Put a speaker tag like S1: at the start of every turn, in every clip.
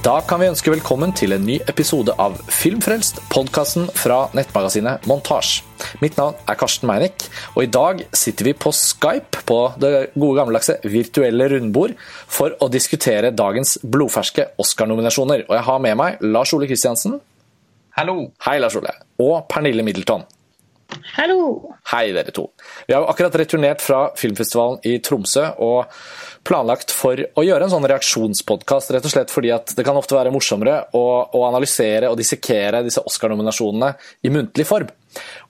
S1: Da kan vi ønske velkommen til en ny episode av Filmfrelst, podkasten fra nettmagasinet Montasj. Mitt navn er Karsten Meinick, og i dag sitter vi på Skype på det gode gammeldagse virtuelle rundbord for å diskutere dagens blodferske Oscar-nominasjoner. Og jeg har med meg Lars Ole Kristiansen.
S2: Hallo.
S1: Hei, Lars Ole. Og Pernille Middleton.
S3: Hallo!
S1: Hei, dere to. Vi har jo akkurat returnert fra filmfestivalen i Tromsø og planlagt for å gjøre en sånn reaksjonspodkast, rett og slett fordi at det kan ofte være morsommere å, å analysere og dissekere disse Oscar-nominasjonene i muntlig form.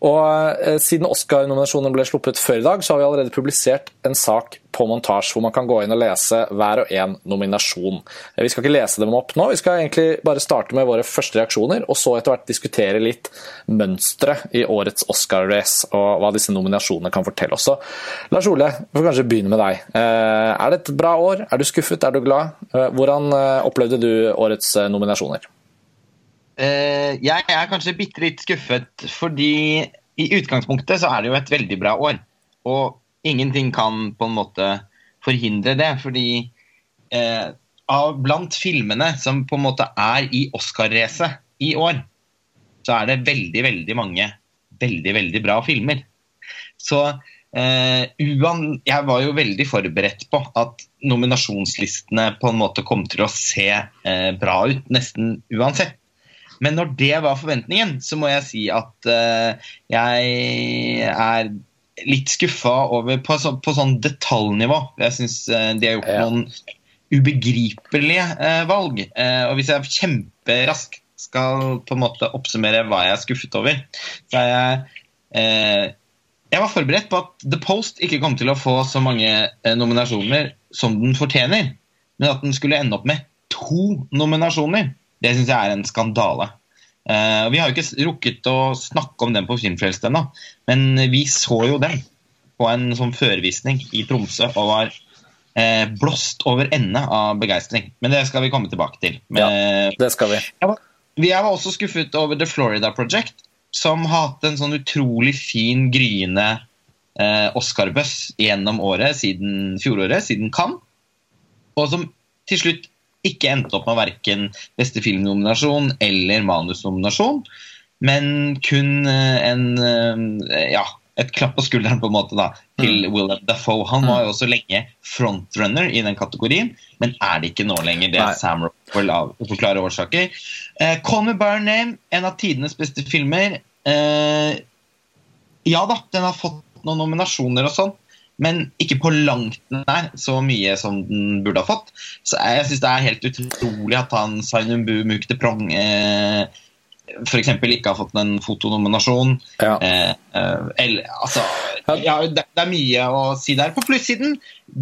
S1: Og eh, Siden Oscar-nominasjonene ble sluppet før i dag, så har vi allerede publisert en sak på montasje hvor man kan gå inn og lese hver og en nominasjon. Eh, Vi skal ikke lese dem opp nå, vi skal egentlig bare starte med våre første reaksjoner, og så etter hvert diskutere litt mønstre i årets Oscar-race og hva disse nominasjonene kan fortelle oss. Lars Ole, vi får kanskje begynne med deg. Eh, Er det et bra år? Er du skuffet? Er du glad? Hvordan opplevde du årets nominasjoner?
S2: Eh, jeg er kanskje bitte litt skuffet, fordi i utgangspunktet så er det jo et veldig bra år. Og ingenting kan på en måte forhindre det, fordi eh, av blant filmene som på en måte er i Oscar-racet i år, så er det veldig, veldig mange veldig, veldig bra filmer. Så eh, jeg var jo veldig forberedt på at nominasjonslistene på en måte kom til å se eh, bra ut nesten uansett. Men når det var forventningen, så må jeg si at uh, jeg er litt skuffa over på, så, på sånn detaljnivå. Jeg syns uh, de har gjort
S1: Ja.
S2: noen ubegripelige uh, valg. Eh, og hvis jeg kjemperaskt skal på en måte oppsummere hva jeg er skuffet over, så er jeg eh, Jeg var forberedt på at The Post ikke kom til å få så mange eh, nominasjoner som den fortjener, men at den skulle ende opp med to nominasjoner. Det syns jeg er en skandale. Eh, vi har jo ikke rukket å snakke om den på Filmfrelst ennå, men vi så jo den på en sånn førevisning i Tromsø og var eh, blåst over ende av begeistring. Men det skal vi komme tilbake til. Men,
S1: Det skal vi.
S2: jeg var, jeg var også skuffet over The Florida Project, som har hatt en sånn utrolig fin, gryende eh, Oscar-bøss gjennom året siden fjoråret, siden Cannes. Og som til slutt ikke endte opp med verken beste filmnominasjon eller manusnominasjon, men kun eh, en eh, ja, et klapp på skulderen på en måte da, til Willem Dafoe. Han var jo også lenge frontrunner i den kategorien, men er det ikke nå lenger. Det er Sam Rockwell av forklare årsaker. Eh, Call Me By Name, en av tidenes beste filmer. Eh, ja da, den har fått noen nominasjoner og sånn, men ikke på langt nær så mye som den burde ha fått. Så jeg syns det er helt utrolig at han Sainumbu Mukdeprong eh, f.eks. ikke har fått en fotonominasjon.
S1: Ja.
S2: Eh, eh, eller, altså, ja, det, det er mye å si der. På plussiden,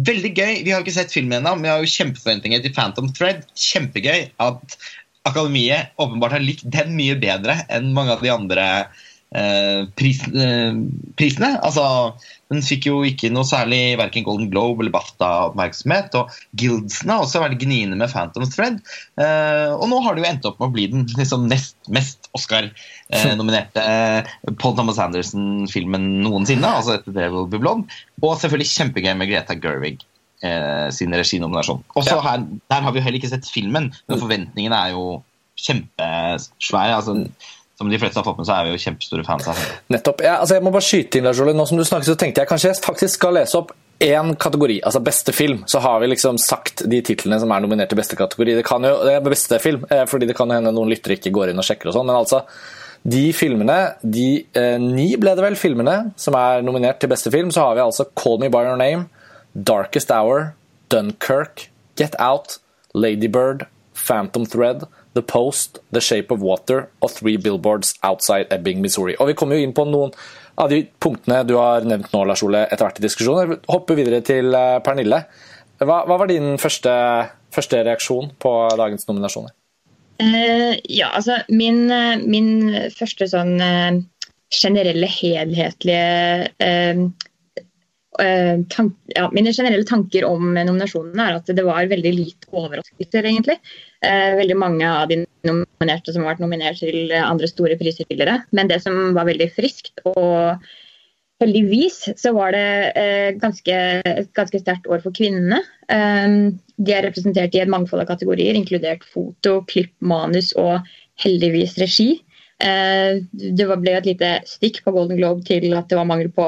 S2: veldig gøy. Vi har ikke sett filmen ennå, men vi har jo kjempeforventninger til Phantom Thread. Kjempegøy at Akademiet åpenbart har likt den mye bedre enn mange av de andre eh, pris, eh, prisene. Altså, den fikk jo ikke noe særlig verken Golden Globe eller BAFTA-oppmerksomhet. Og Guildsene har også vært gniende med Phantom Thread. Eh, og nå har det jo endt opp med å bli den liksom nest mest Oscar-nominerte eh, Paul Thomas Anderson-filmen noensinne. altså etter Will Be Blood. Og selvfølgelig kjempegøy med Greta Gerwig. Eh, sin reginominasjon. Også
S1: Ja.
S2: her, Der har vi jo heller ikke sett filmen, men forventningene er jo kjempesvære. altså som de fleste har fått med seg, er vi jo kjempestore fans av.
S1: Nettopp. Ja, altså jeg må bare skyte inn, Lars Ole. Nå som du snakket, så tenkte jeg kanskje jeg faktisk skal lese opp én kategori, altså beste film. Så har vi liksom sagt de titlene som er nominert til beste kategori. Det kan jo, det er beste film, eh, fordi det kan hende noen lyttere ikke går inn og sjekker og sånn, men altså de filmene, de eh, ni ble det vel filmene som er nominert til beste film, så har vi altså Call Me By Your Name, Darkest Hour, Dunkirk, Get Out, Ladybird, Phantom Thread, The Post, The Shape of Water og Three Billboards Outside Ebbing, Missouri. Og Vi kommer jo inn på noen av de punktene du har nevnt nå, Lars Ole, etter hvert i diskusjonen. Jeg hopper videre til eh, Pernille. Hva, hva var din første, første reaksjon på dagens nominasjoner?
S3: Uh, ja, altså min, eh, min første sånn uh, generelle, helhetlige uh, tank, ja, Mine generelle tanker om nominasjonene er at det var veldig lite overraskelser, egentlig. Eh, veldig mange av de nominerte som har vært nominert til andre store priser tidligere. Men det som var veldig friskt og heldigvis så var det eh, ganske, et ganske sterkt år for kvinnene. Um, de er representert i et mangfold av kategorier, inkludert foto, klipp, manus og heldigvis regi. Uh, det ble et lite stikk på Golden Globe til at det var mangel på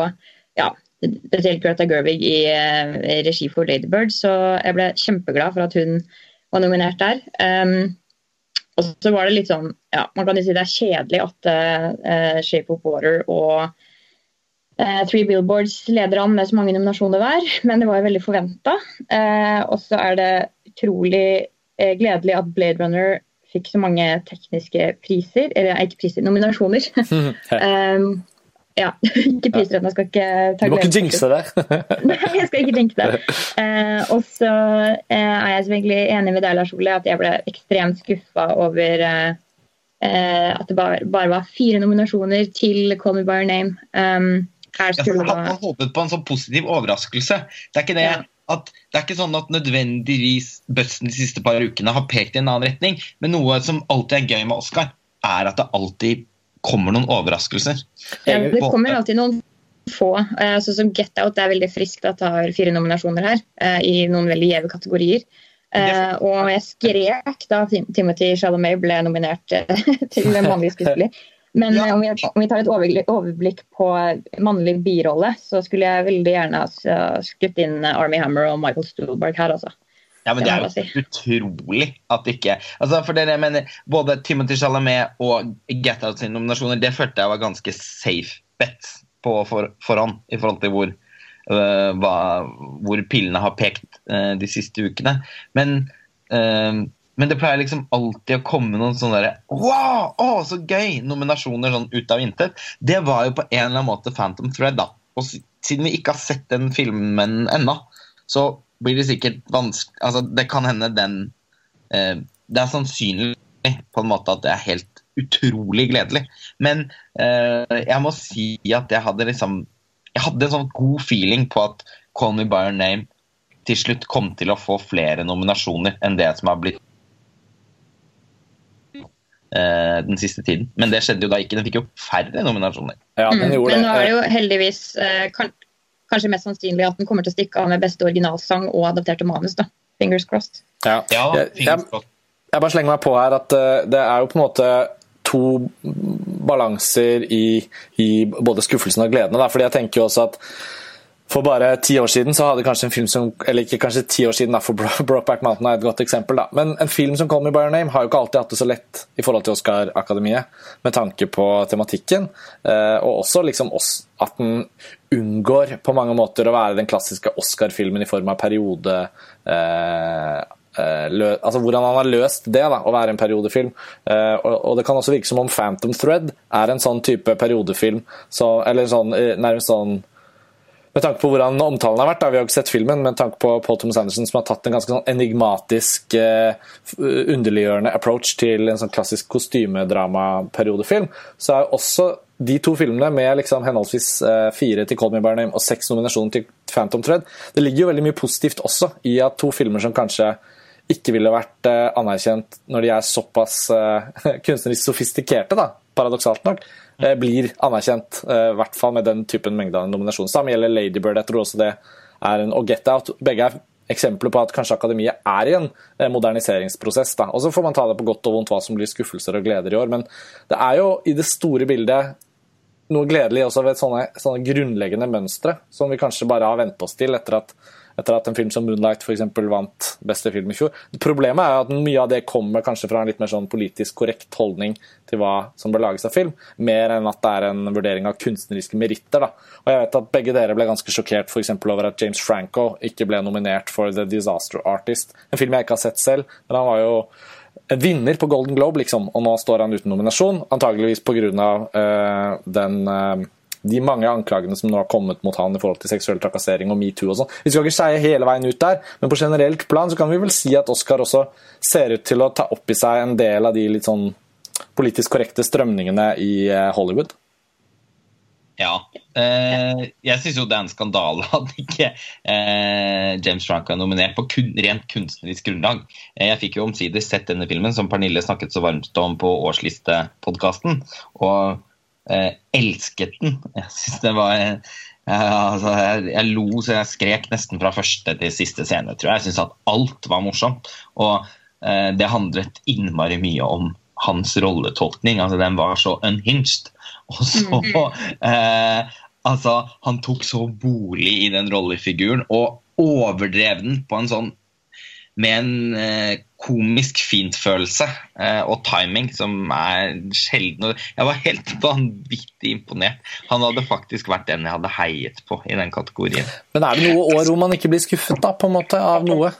S3: ja, spesielt Greta Gerwig i i regi for Ladybird, så jeg ble kjempeglad for at hun var nominert der. Um, og så var det litt sånn, ja, Man kan jo si det er kjedelig at uh, Shape of Water og uh, Three Billboards leder an med så mange nominasjoner hver, men det var jo veldig forventa. Uh, og så er det utrolig gledelig at Blade Runner fikk så mange tekniske priser, eller ikke priser, nominasjoner. um, Ja, ikke pyser Jeg skal ikke
S1: ta Du må ikke jinxe det.
S3: Nei, jeg skal ikke jinxe det. Eh, og så eh, er jeg selvfølgelig enig med deg, Lars Ole, at jeg ble ekstremt skuffa over eh, eh, at det bare, bare, var fire nominasjoner til Call Me By Your Name. Um,
S2: her skulle ja, man håpet på en sånn positiv overraskelse. Det er ikke det ja. at det er ikke sånn at nødvendigvis bussen de siste par ukene har pekt i en annen retning, men noe som alltid er gøy med Oscar, er at det alltid kommer noen overraskelser.
S3: Ja, det kommer alltid noen få. Eh, sånn som Get Out det er veldig friskt at det har fire nominasjoner her, eh, i noen veldig gjeve kategorier. Uh, og jeg skrek da Timothy Chalamet ble nominert til mannlig skuespiller. Men ja. om, vi, om, vi, tar et overblikk, overblikk på mannlig birolle, så skulle jeg veldig gjerne ha skutt inn Army Hammer og Michael Stuhlberg her, altså.
S2: Ja, men det er jo si. utrolig at ikke altså for dere mener, Både Timothy Chalamet og Get Out sine nominasjoner det følte jeg var ganske safe bets på for, forhånd i forhold til hvor, uh, hva, hvor pillene har pekt uh, de siste ukene. Men, uh, men det pleier liksom alltid å komme noen sånne der, Wow! Å, så gøy! Nominasjoner sånn ut av intet. Det var jo på en eller annen måte Phantom Thread, da. Og siden vi ikke har sett den filmen ennå, så blir det sikkert vanskelig altså, Det kan hende den eh, Det er sannsynlig på en måte at det er helt utrolig gledelig. Men eh, jeg må si at jeg hadde liksom Jeg hadde en sånn god feeling på at Call Me By Your Name til slutt kom til å få flere nominasjoner enn det som har blitt eh, den siste tiden. Men det skjedde jo da ikke. Den fikk jo færre nominasjoner.
S3: Ja, mm, men nå er det jo heldigvis eh, kan, kanskje mest sannsynlig at den kommer til å stikke av med beste originalsang og adapterte manus. da. Fingers crossed.
S1: Ja, ja crossed. jeg, jeg, bare slenger meg på her at uh, det er jo på en måte to balanser i, i både skuffelsen og gleden. Da. Fordi jeg tenker jo også at for bare ti år siden så hadde kanskje en film som Eller ikke kanskje ti år siden, da, for Brokeback Mountain er et godt eksempel. da, Men en film som Call Me By Your Name har jo ikke alltid hatt det så lett i forhold til Oscar-akademiet, med tanke på tematikken. Eh, og også liksom at den unngår på mange måter å være den klassiske Oscar-filmen i form av periode eh, eh lø, altså Hvordan han har løst det, da, å være en periodefilm. Eh, og, og, Det kan også virke som om Phantom Thread er en sånn type periodefilm. Så, eller sånn, nærmest sånn med tanke på hvordan omtalen har vært, da, vi har ikke sett filmen, men med tanke på Paul Thomas Anderson som har tatt en ganske sånn enigmatisk, uh, underliggjørende approach til en sånn klassisk kostymedrama-periodefilm, så er også de to filmene med liksom henholdsvis uh, fire til Call Me By Name og seks nominasjoner til Phantom Thread, det ligger jo veldig mye positivt også i at to filmer som kanskje ikke ville vært uh, anerkjent når de er såpass kunstnerisk sofistikerte, da, paradoksalt nok, blir anerkjent. Eh, I hvert fall med den typen mengde av nominasjoner. Samme gjelder Ladybird. Jeg tror også det er en, og Get Out. Begge er eksempler på at kanskje akademiet er i en eh, moderniseringsprosess. Og Så får man ta det på godt og vondt hva som blir skuffelser og gleder i år. Men det er jo i det store bildet noe gledelig også ved sånne, sånne grunnleggende mønstre som vi kanskje bare har vent oss til etter at etter at en film som 'Moonlight' for eksempel, vant beste film i fjor. Problemet er at mye av det kommer kanskje fra en litt mer sånn politisk korrekt holdning til hva som bør lages av film, mer enn at det er en vurdering av kunstneriske meritter. Da. Og jeg vet at Begge dere ble ganske sjokkert for over at James Franco ikke ble nominert for The Disaster Artist, en film jeg ikke har sett selv. men han var jo en vinner på Golden Globe, liksom, og nå står han uten nominasjon. Antageligvis pga. Uh, den uh, de mange anklagene som nå har kommet mot han i forhold til seksuell trakassering og metoo og sånn. Vi skal ikke skeie hele veien ut der, men på generelt plan så kan vi vel si at Oscar også ser ut til å ta opp i seg en del av de litt sånn politisk korrekte strømningene i eh, Hollywood.
S2: Ja. Eh, jeg syns jo det er en skandale at ikke eh, James Franco er nominert på kun, rent kunstnerisk grunnlag. Eh, jeg fikk jo omsider sett denne filmen som Pernille snakket så varmt om på årslistepodkasten. Og eh, elsket den. Jeg synes det var altså, jeg, jeg, lo så jeg skrek nesten fra første til siste scene. tror Jeg Jeg syns at alt var morsomt. Og eh, det handlet innmari mye om hans rolletolkning. altså Den var så unhinged. Og så eh, Altså, han tok så bolig i den rollefiguren og overdrev den på en sånn med en eh, komisk fintfølelse eh, og timing som er sjelden. Jeg var helt vanvittig imponert. Han hadde faktisk vært den jeg hadde heiet på i den kategorien.
S1: Men er det noe år hvor man ikke blir skuffet da, på en måte, av noe?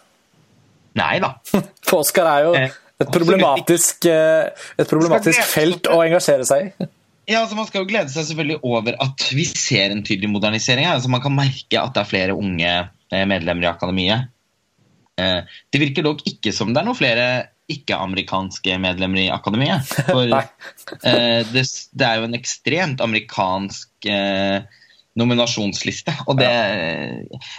S2: Nei da.
S1: For Oscar er jo eh, et problematisk, eh, et problematisk felt å engasjere seg i.
S2: Ja, altså Man skal jo glede seg selvfølgelig over at vi ser en tydelig modernisering. Altså Man kan merke at det er flere unge eh, medlemmer i akademiet. Eh, det virker dog ikke som det er noen flere ikke-amerikanske medlemmer i akademiet. For eh, det, det, er jo en ekstremt amerikansk eh, nominasjonsliste. Og det,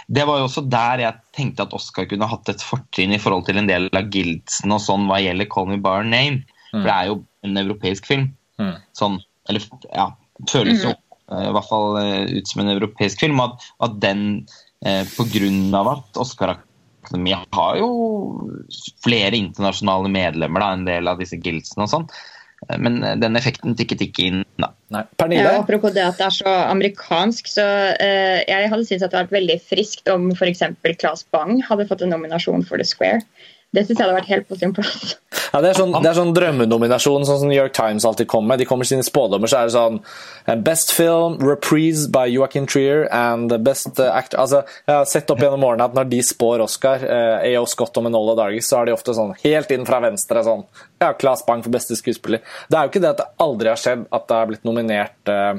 S2: det, var jo også der jeg tenkte at Oscar kunne hatt et fortrinn i forhold til en del av Gildsen og sånn hva gjelder Call Me By Name. For det er jo en europeisk film. Mm. Sånn, eller ja, føles jo i hvert fall ut som en europeisk film. At, at den, eh, på grunn av at Oscar har vi har jo flere internasjonale medlemmer, da, en del av disse guildsene og sånn. Men den effekten tikket ikke inn, da.
S1: Nei.
S3: Ja, apropos det at det er så amerikansk, så uh, jeg hadde syntes at det hadde vært veldig friskt om f.eks. Claes Bang hadde fått en nominasjon for The Square. Det syns jeg hadde vært helt på sin plass.
S1: Ja, Det er sånn, det er sånn drømmenominasjon, sånn som New York Times alltid kommer med. De kommer sine spådommer, så er det sånn eh, Best film, reprise by Joachim Trier and best eh, actor Altså, Jeg har sett opp gjennom årene at når de spår Oscar, eh, A.O. Scott og Menola Dargis, så er de ofte sånn helt inn fra venstre sånn Ja, Claes Bang for beste skuespiller. Det er jo ikke det at det aldri har skjedd at det har blitt nominert eh,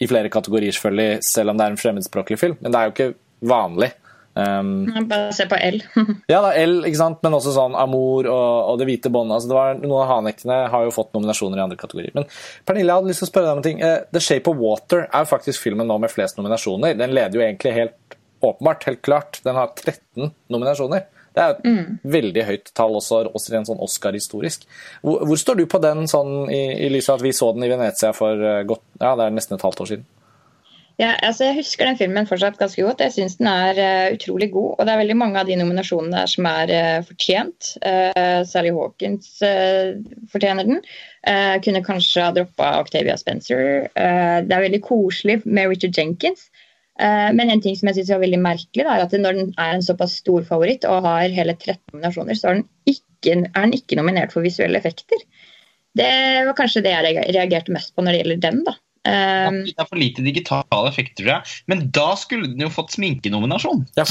S1: i flere kategorier, selvfølgelig, selv om det er en fremmedspråklig film, men det er jo ikke vanlig.
S3: Um, Bare se på L.
S1: ja, da, L, ikke sant? men også sånn Amour og, og Det hvite båndet. Altså, det var, noen av hanektene har jo fått nominasjoner i andre kategorier. Men Pernille, jeg hadde lyst til å spørre deg om en ting. Uh, The Shape of Water er jo faktisk filmen nå med flest nominasjoner. Den leder jo egentlig helt åpenbart, helt klart. Den har 13 nominasjoner. Det er et mm. veldig høyt tall også, også en sånn Oscar-historisk. Hvor, hvor, står du på den sånn i, i lys av at vi så den i Venezia for uh, godt, ja, det er nesten et halvt år siden?
S3: Ja, altså Jeg husker den filmen fortsatt ganske godt. Jeg syns den er uh, utrolig god. Og det er veldig mange av de nominasjonene der som er uh, fortjent. Uh, Sally Hawkins fortjener den. kunne kanskje ha droppa Octavia Spencer. det er veldig koselig med Richard Jenkins. men en ting som jeg syns er veldig merkelig, da, er at når den er en såpass stor favoritt og har hele 13 nominasjoner, så er den ikke, er den ikke nominert for visuelle effekter. Det var kanskje det jeg reagerte mest på når det gjelder den. da.
S2: Um, det er for lite digitale effekter, tror jeg. Men da skulle den jo fått sminkenominasjon.
S3: Ja,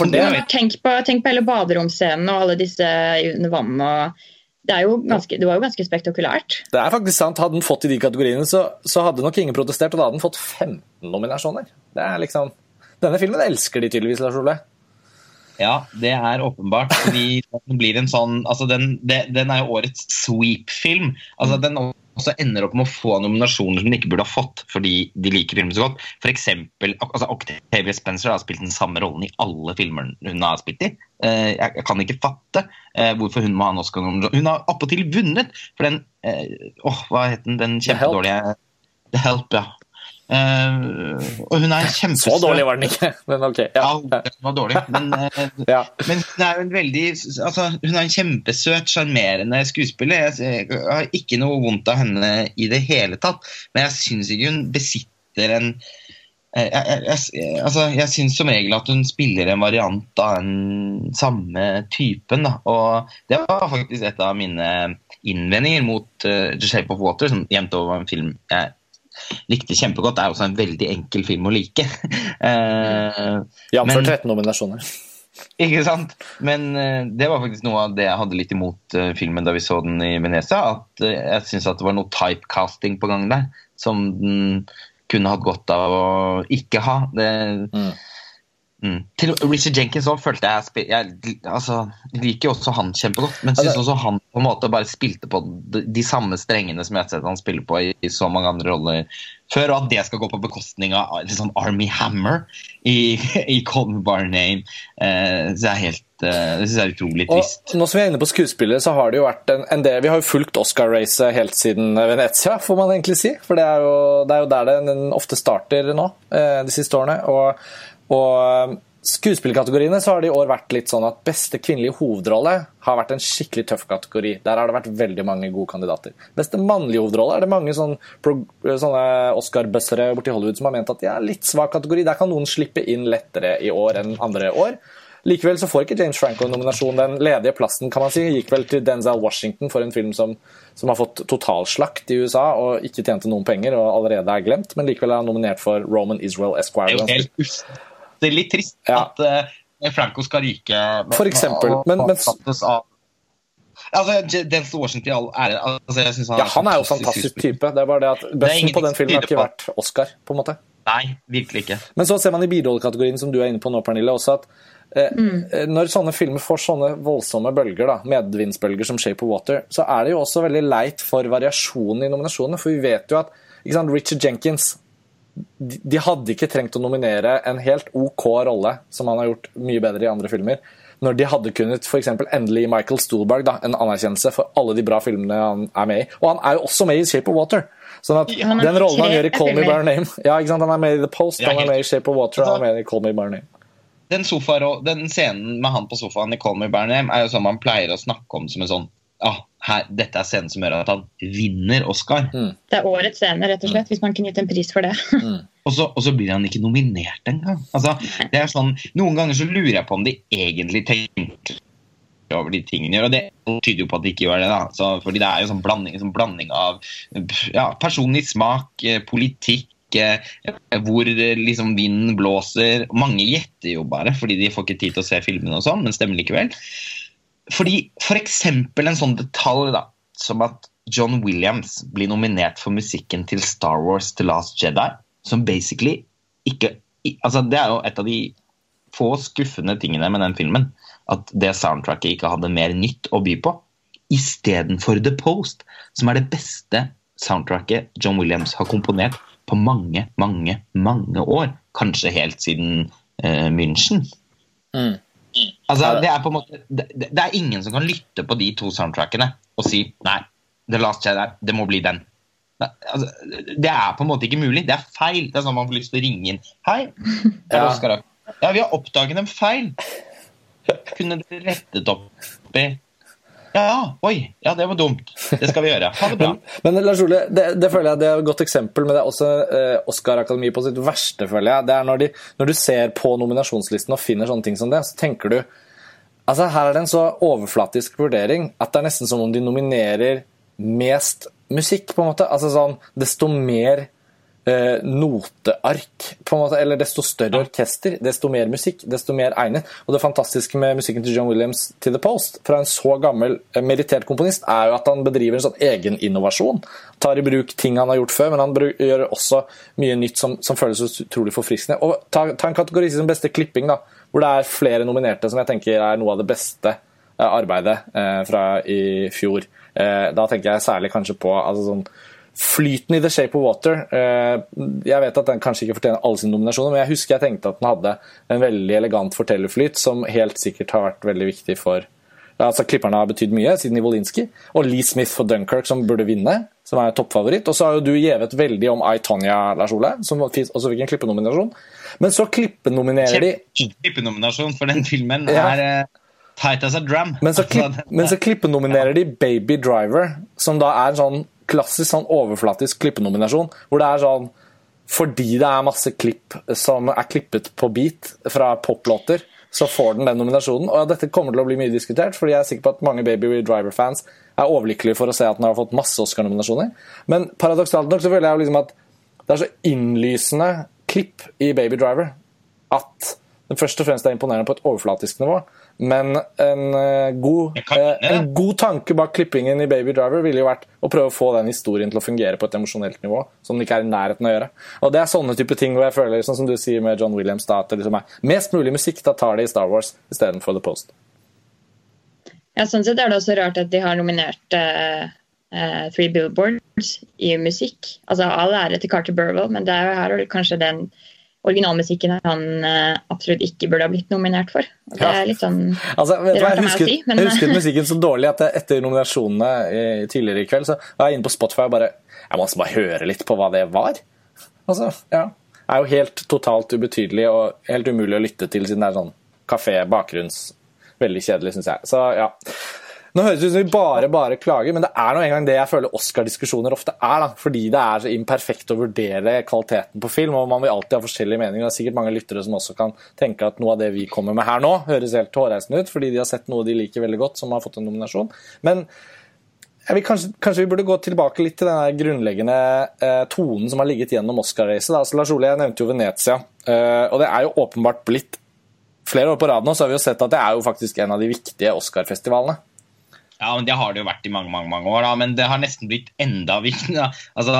S3: tenk, på, tenk på hele baderomsscenen og alle disse under vannet og det, ganske, det, var jo ganske spektakulært.
S1: Det er faktisk sant. Hadde den fått i de kategoriene, så, så hadde nok ingen protestert. Og da hadde den fått 15 nominasjoner. Det er liksom, Denne filmen elsker de tydeligvis, Lars Ole.
S2: Ja, det er åpenbart. fordi den blir en sånn, altså den, det, den er jo årets sweep-film. Altså Den også ender opp med å få nominasjoner som de ikke burde ha fått fordi de liker filmen så godt. F.eks. Altså, Octavia Spencer har spilt den samme rollen i alle filmer hun har spilt i. Eh, jeg kan ikke fatte eh, hvorfor hun må ha en Oscar-nominasjon. Hun har appåtil vunnet for den åh, åh, hva het den, den kjempedårlige The Help, ja. Uh, og hun er kjempesøt.
S1: Så dårlig var den ikke, men ok.
S2: Ja, ja den var dårlig. Men, uh, ja. men hun er jo en veldig altså, Hun er en kjempesøt, sjarmerende skuespiller. Jeg, jeg, har ikke noe vondt av henne i det hele tatt. Men jeg syns ikke hun besitter en jeg, jeg, jeg, altså, jeg syns som regel at hun spiller en variant av den samme typen. Da. Og det var faktisk et av mine innvendinger mot uh, The Shape of Water, som jevnt over var en film jeg likte kjempegodt. Det er også en veldig enkel film å like.
S1: uh, Jf. 13 nominasjoner.
S2: Ikke sant? Men uh, det var faktisk noe av det jeg hadde litt imot uh, filmen da vi så den i Venezia. At jeg syns det var noe typecasting på gang der som den kunne hatt godt av å ikke ha. Det, mm. Mm. Til Richard Jenkins òg følte jeg, spil, jeg altså, liker jo også han kjempegodt, men syns også han på en måte bare spilte på de, de samme strengene som jeg har sett han spille på i, i, så mange andre roller før, og at det skal gå på bekostning av liksom Army Hammer i, i Call Me By Name, eh, det er helt eh, det synes jeg er utrolig trist.
S1: Og nå som vi er inne på skuespillere, så har det jo vært en, en del Vi har jo fulgt Oscar-racet helt siden Venezia, får man egentlig si. For det er jo, det er jo der den ofte starter nå, eh, de siste årene. og og skuespillkategoriene så har det i år vært litt sånn at beste kvinnelige hovedrolle har vært en skikkelig tøff kategori. Der har det vært veldig mange gode kandidater. Beste mannlige hovedrolle er det mange sånne, sånne Oscar-bøssere borti Hollywood som har ment at de er litt svak kategori. Der kan noen slippe inn lettere i år enn andre år. Likevel så får ikke James Franco nominasjon. Den ledige plassen kan man si, gikk vel til Denzel Washington for en film som, som har fått totalslakt i USA og ikke tjente noen penger og allerede er glemt, men likevel er han nominert for Roman Israel Esquire.
S2: Det er jo helt det er litt trist ja. at uh, Franco skal ryke.
S1: For eksempel. Men, men,
S2: Altså, Denzel Washington i all ære altså, han
S1: Ja, han er jo en fantastisk type. Det er bare det at bøssen på den filmen har ikke vært Oscar, på en måte.
S2: Nei, virkelig ikke.
S1: Men så ser man i birollekategorien, som du er inne på nå, Pernille, også at eh, mm. når sånne filmer får sånne voldsomme bølger, da, medvindsbølger som Shape of Water, så er det jo også veldig leit for variasjonen i nominasjonene. For vi vet jo at sant, Richard Jenkins de hadde ikke trengt å nominere en helt OK rolle, som han har gjort mye bedre i andre filmer, når de hadde kunnet f.eks. endelig gi Michael Stolberg da, en anerkjennelse for alle de bra filmene han er med i. Og han er jo også med i Shape of Water. Sånn at ja, Den rollen han gjør i Call Me By Name ja, ikke sant? Han er med i The Post, han er med i Shape of Water, han er med i Call Me By Name.
S2: Den, sofa, den scenen med han på sofaen i Call Me By Name er jo sånn man pleier å snakke om som en sånn ah, her, dette er scenen som gjør at han vinner Oscar.
S3: Mm. Det er årets scene, rett og slett, mm. hvis man kunne gitt en pris for det.
S2: mm. og, så, og, så, blir han ikke nominert engang. Altså, det er sånn, noen ganger så lurer jeg på om de egentlig tenker over de tingene gjør, og det tyder jo på at de ikke gjør det. da, så, fordi det er jo sånn blanding, sånn blanding av ja, personlig smak, eh, politikk, eh, hvor eh, liksom vinden blåser. Mange gjetter jo bare fordi de får ikke tid til å se filmene, og sånn, men stemmer likevel. Fordi F.eks. For en sånn detalj da, som at John Williams blir nominert for musikken til Star Wars The Last Jedi, som basically ikke altså Det er jo et av de få skuffende tingene med den filmen. At det soundtracket ikke hadde mer nytt å by på. Istedenfor The Post, som er det beste soundtracket John Williams har komponert på mange, mange, mange år. Kanskje helt siden uh, München. Mm. Altså, det, er på en måte, det, det, er ingen som kan lytte på de to soundtrackene og si nei, The Last Jedi, det må bli den. Altså, det er på en måte ikke mulig. Det er feil. Det er sånn man får lyst til å ringe inn. Hei, ja. Oskar. Ja, vi har oppdaget en feil. Kunne dere rettet opp i ja, oi, ja, det var dumt. Det skal vi gjøre. Ha det bra.
S1: men, men Lars Ole, det, det, føler jeg det er et godt eksempel, men det er også eh, Oscar-akademi på sitt verste, føler jeg. Det er når, de, når, du ser på nominasjonslisten og finner sånne ting som det, så tenker du Altså, Her er det en så overflatisk vurdering at det er nesten som om de nominerer mest musikk, på en måte. Altså sånn, Desto mer noteark, på en måte, eller desto større orkester, desto mer musikk, desto mer egnet. Og det fantastiske med musikken til John Williams til The Post, fra en så gammel, meritert merittert komponist, er jo at han bedriver en sånn egeninnovasjon. Tar i bruk ting han har gjort før, men han gjør også mye nytt som, som føles utrolig forfriskende. Og ta, ta, en kategori som beste klipping, da, hvor det er flere nominerte som jeg tenker er noe av det beste eh, arbeidet eh, fra i fjor. Eh, da tenker jeg særlig kanskje på altså sånn Flyten i The Shape of Water eh, Jeg vet at den kanskje ikke fortjener alle sine nominasjoner, men jeg husker jeg tenkte at den hadde en veldig elegant fortellerflyt som helt sikkert har vært veldig viktig for altså Klipperne har betydd mye siden Ivolinski. Og Lee Smith for Dunkerque, som burde vinne, som er toppfavoritt. Og så har jo du gjevet veldig om I, Tonya, Lars Ole, som også fikk en klippenominasjon. Men så klippenominerer de
S2: Klippenominasjon for den filmen er uh, tight as a drum.
S1: Men så, klipp, men så klippenominerer de Baby Driver, som da er sånn klassisk sånn overflatisk klippenominasjon. Hvor det er sånn Fordi det er masse klipp som er klippet på beat fra poplåter, så får den den nominasjonen. Og dette kommer til å bli mye diskutert, fordi jeg er sikker på at mange Baby Driver-fans er overlykkelige for å se at den har fått masse Oscar-nominasjoner. Men paradoksalt nok så føler jeg liksom at det er så innlysende klipp i Baby Driver at den først og fremst er imponerende på et overflatisk nivå. Men en, uh, god, uh, en god tanke bak klippingen i Baby Driver ville jo vært å prøve å få den historien til å fungere på et emosjonelt nivå, som den ikke er i nærheten av å gjøre. Og det er sånne type ting hvor jeg føler, sånn som du sier med John Williams, da, at det liksom er mest mulig musikk, da tar det i Star Wars istedenfor The Post.
S3: Ja, sånn sett er det også rart at de har nominert uh, Three Billboards i musikk. Altså All ære til Carter Burwell, men det er jo her kanskje den originalmusikken han uh, absolutt ikke burde ha blitt nominert for. Og det er litt sånn
S1: altså, vet jeg, husker, si, men... jeg husket musikken så dårlig at etter nominasjonene i, tidligere i kveld, så var jeg inne på Spotify og bare Jeg må bare høre litt på hva det var. Altså, ja. Det er jo helt totalt ubetydelig og helt umulig å lytte til siden det er sånn kafé, bakgrunns Veldig kjedelig, syns jeg. Så ja. Nå høres det ut som vi bare bare klager, men det er nå engang det jeg føler Oscar-diskusjoner ofte er. da, Fordi det er så imperfekt å vurdere kvaliteten på film, og man vil alltid ha forskjellige meninger. Det er sikkert mange lyttere som også kan tenke at noe av det vi kommer med her nå, høres helt hårreisende ut, fordi de har sett noe de liker veldig godt, som har fått en nominasjon. Men Kanskje, kanskje, vi burde gå tilbake litt til den grunnleggende eh, tonen som har ligget gjennom Oscar-racet. Altså, Lars Ole, jeg nevnte jo Venezia, eh, og det er jo åpenbart blitt Flere år på rad nå så har vi jo sett at det er jo faktisk en av de viktige Oscar-festivalene.
S2: Ja, men Det har det jo vært i mange mange, mange år, da, men det har nesten blitt enda viktigere. Altså,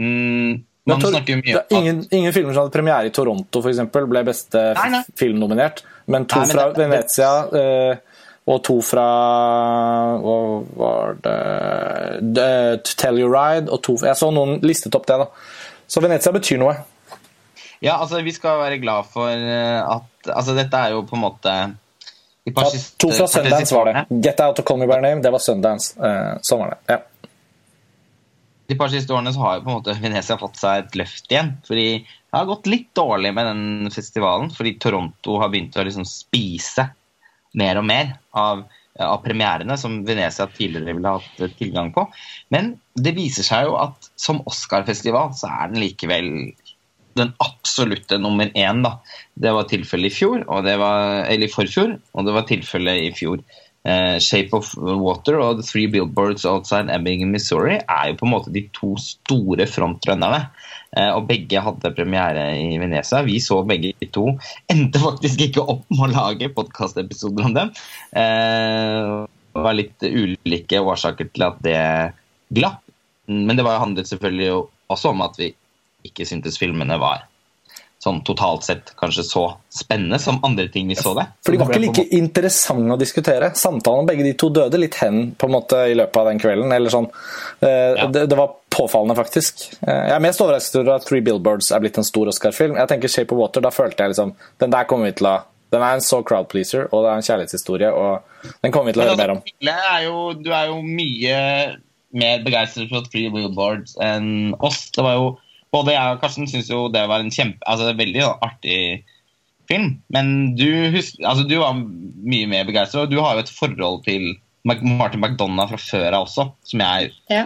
S2: mm, man snakker mye
S1: om ingen, ingen, filmer som hadde premiere i Toronto for eksempel, ble beste nei, nei. film nominert, men to nei, men fra det, Venezia uh, og to fra Hva var det, The, Tell You Ride og to Jeg så noen listet opp det, da. Så Venezia betyr noe.
S2: Ja, altså vi skal være glad for eh, at Altså dette er jo på en måte
S1: ja, to fra Sundance var det. Get Out og Call Me By Name, det var Sundance. Eh, sånn var det. ja.
S2: De par siste årene så har jo på en måte Venezia fått seg et løft igjen. fordi det har gått litt dårlig med den festivalen, fordi Toronto har begynt å liksom spise mer og mer av, av premierene som Venezia tidligere ville hatt tilgang på. Men det viser seg jo at som Oscar-festival så er den likevel den absolutte nummer én. Da. Det var tilfellet i fjor, var, eller i forfjor, og det var tilfellet i fjor. Eh, 'Shape of Water' og 'The Three Billboards Outside Ebbing, Missouri' er jo på en måte de to store frontrønnerne. Eh, og begge hadde premiere i Venezia. Vi så begge to. Endte faktisk ikke opp med å lage podkastepisoder om dem. Eh, det var litt ulike årsaker til at det glapp. Men det var handlet selvfølgelig også om at vi ikke syntes filmene var sånn totalt sett kanskje så spennende som andre ting vi så det.
S1: For de var ikke like interessante å diskutere. Samtalen om begge de to døde litt hen på en måte i løpet av den kvelden. eller sånn. Eh, ja. Det, det, var påfallende, faktisk. Eh, jeg er mest overrasket over at Three Billboards er blitt en stor Oscar-film. Jeg tenker Shape of Water, da følte jeg liksom Den der kommer vi til å den er en så crowd pleaser, og det er en kjærlighetshistorie. og Den kommer vi til å høre mer om.
S2: Er jo, du er jo mye mer begeistret for Three Billboards enn oss. Det var jo både jeg og Karsten syns jo det var en kjempe, altså veldig artig film. Men du, husker, altså, du var mye mer begeistra, og du har jo et forhold til Martin McDonagh fra før av også, som jeg ja.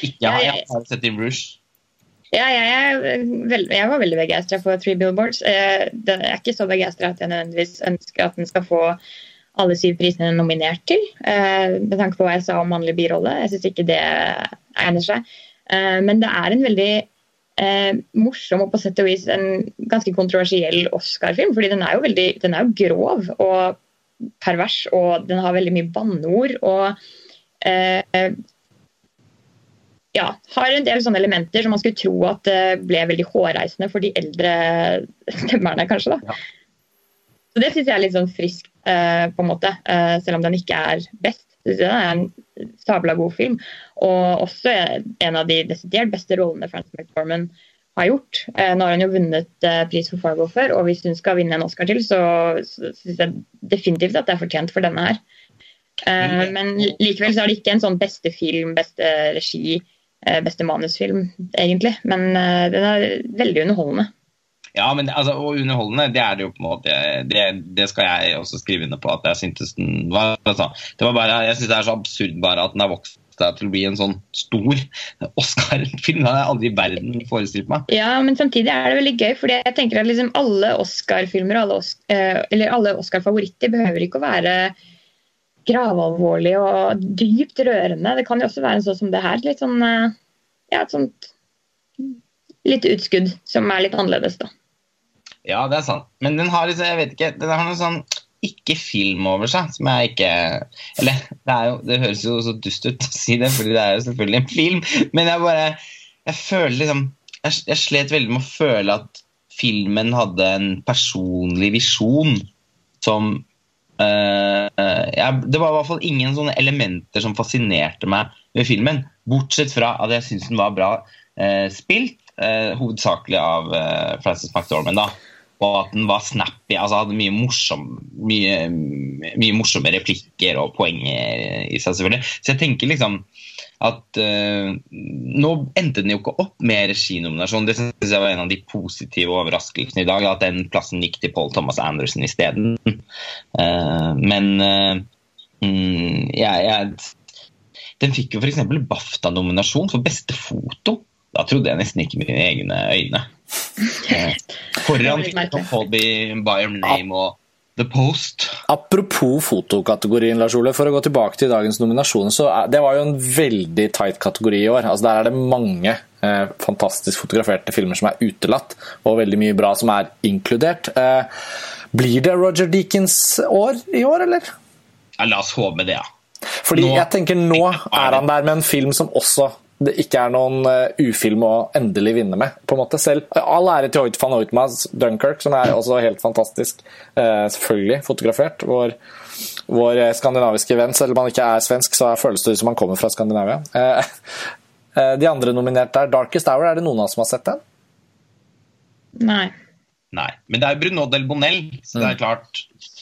S2: ikke har. Jeg har sett i Rouge.
S3: Ja, jeg, veld, jeg, var veldig begeistra for Three Billboards. Jeg, jeg er ikke så begeistra at jeg nødvendigvis ønsker at den skal få alle syv prisene nominert til. Eh, med tanke på hva jeg sa om mannlig birolle. Jeg syns ikke det egner seg. Eh, men det er en veldig eh, morsom og på sett og vis en ganske kontroversiell Oscar-film. fordi den er jo veldig, den er jo grov og pervers, og den har veldig mye banneord. og eh, ja, har en del sånne elementer som man skulle tro at det ble veldig hårreisende for de eldre stemmerne, kanskje. da. Ja. Så Det syns jeg er litt sånn friskt, eh, på en måte, eh, selv om den ikke er best. Det er en sabla god film. Og også en av de desidert beste rollene Frances McDormand har gjort. Eh, nå har hun jo vunnet eh, pris for Fargo før, og hvis hun skal vinne en Oscar til, så, så syns jeg definitivt at det er fortjent for denne her. Eh, men likevel så er det ikke en sånn beste film, beste regi, beste manusfilm, egentlig. Men den er veldig underholdende.
S2: Ja, men altså, og underholdende, det er det jo på en måte Det, det skal jeg også skrive under på at jeg syntes den var. Altså, det var bare, jeg syns det er så absurd bare at den har vokst seg til å bli en sånn stor Oscar-film. Det har jeg aldri i verden forestilt meg.
S3: Ja, men samtidig er det veldig gøy, fordi jeg tenker at liksom alle Oscar-filmer eh, eller alle Oscar-favoritter behøver ikke å være gravalvorlige og dypt rørende. Det kan jo også være en sånn som det her. Litt sånn eh, ja, et sånt litt utskudd som er litt annerledes, da.
S2: Ja, det er sant. Men den har liksom, jeg vet ikke, den har noe sånn ikke film over seg. Som jeg ikke Eller det, jo, det høres jo så dust ut å si det, fordi det er jo selvfølgelig en film, men jeg bare Jeg føler liksom Jeg, jeg slet veldig med å føle at filmen hadde en personlig visjon som øh, jeg, Det var i hvert fall ingen sånne elementer som fascinerte meg ved filmen. Bortsett fra at jeg syns den var bra øh, spilt, uh, hovedsakelig av Frances McDormand. da og at den var snappy. altså Hadde mye, morsom, mye, mye morsomme replikker og poenger i seg, selvfølgelig. Så jeg tenker liksom at uh, Nå endte den jo ikke opp med reginominasjon. Det synes jeg var en av de positive overraskelsene i dag. At den plassen gikk til Paul Thomas Anderson isteden. Uh, men uh, jeg, jeg, Den fikk jo f.eks. BAFTA-nominasjon for beste foto. Da trodde jeg nesten ikke mine egne øyne. Foran Colby, By Name og The Post.
S1: Apropos fotokategorien, Lars Ole, for å gå tilbake til dagens nominasjon. så Det var jo en veldig tight kategori i år. Altså, der er det mange eh, fantastisk fotograferte filmer som er utelatt, og veldig mye bra som er inkludert. Eh, blir det Roger Deakins år i år, eller?
S2: Ja, la oss håpe det, ja.
S1: Fordi nå, jeg tenker Nå er han der med en film som også det ikke er noen uh, ufilm å endelig vinne med. på en måte selv. All ære til Hoyt van Hoytmas Dunkerque, som er også helt fantastisk. Uh, selvfølgelig fotografert. Vår, vår, skandinaviske venn, selv om han ikke er svensk, så føles det ut som han kommer fra Skandinavia. De andre nominerte er Darkest Hour. Er det noen av oss som har sett den?
S3: Nei.
S2: Nei. Men det er Bruno del Bonell, så det er mm. klart Eh,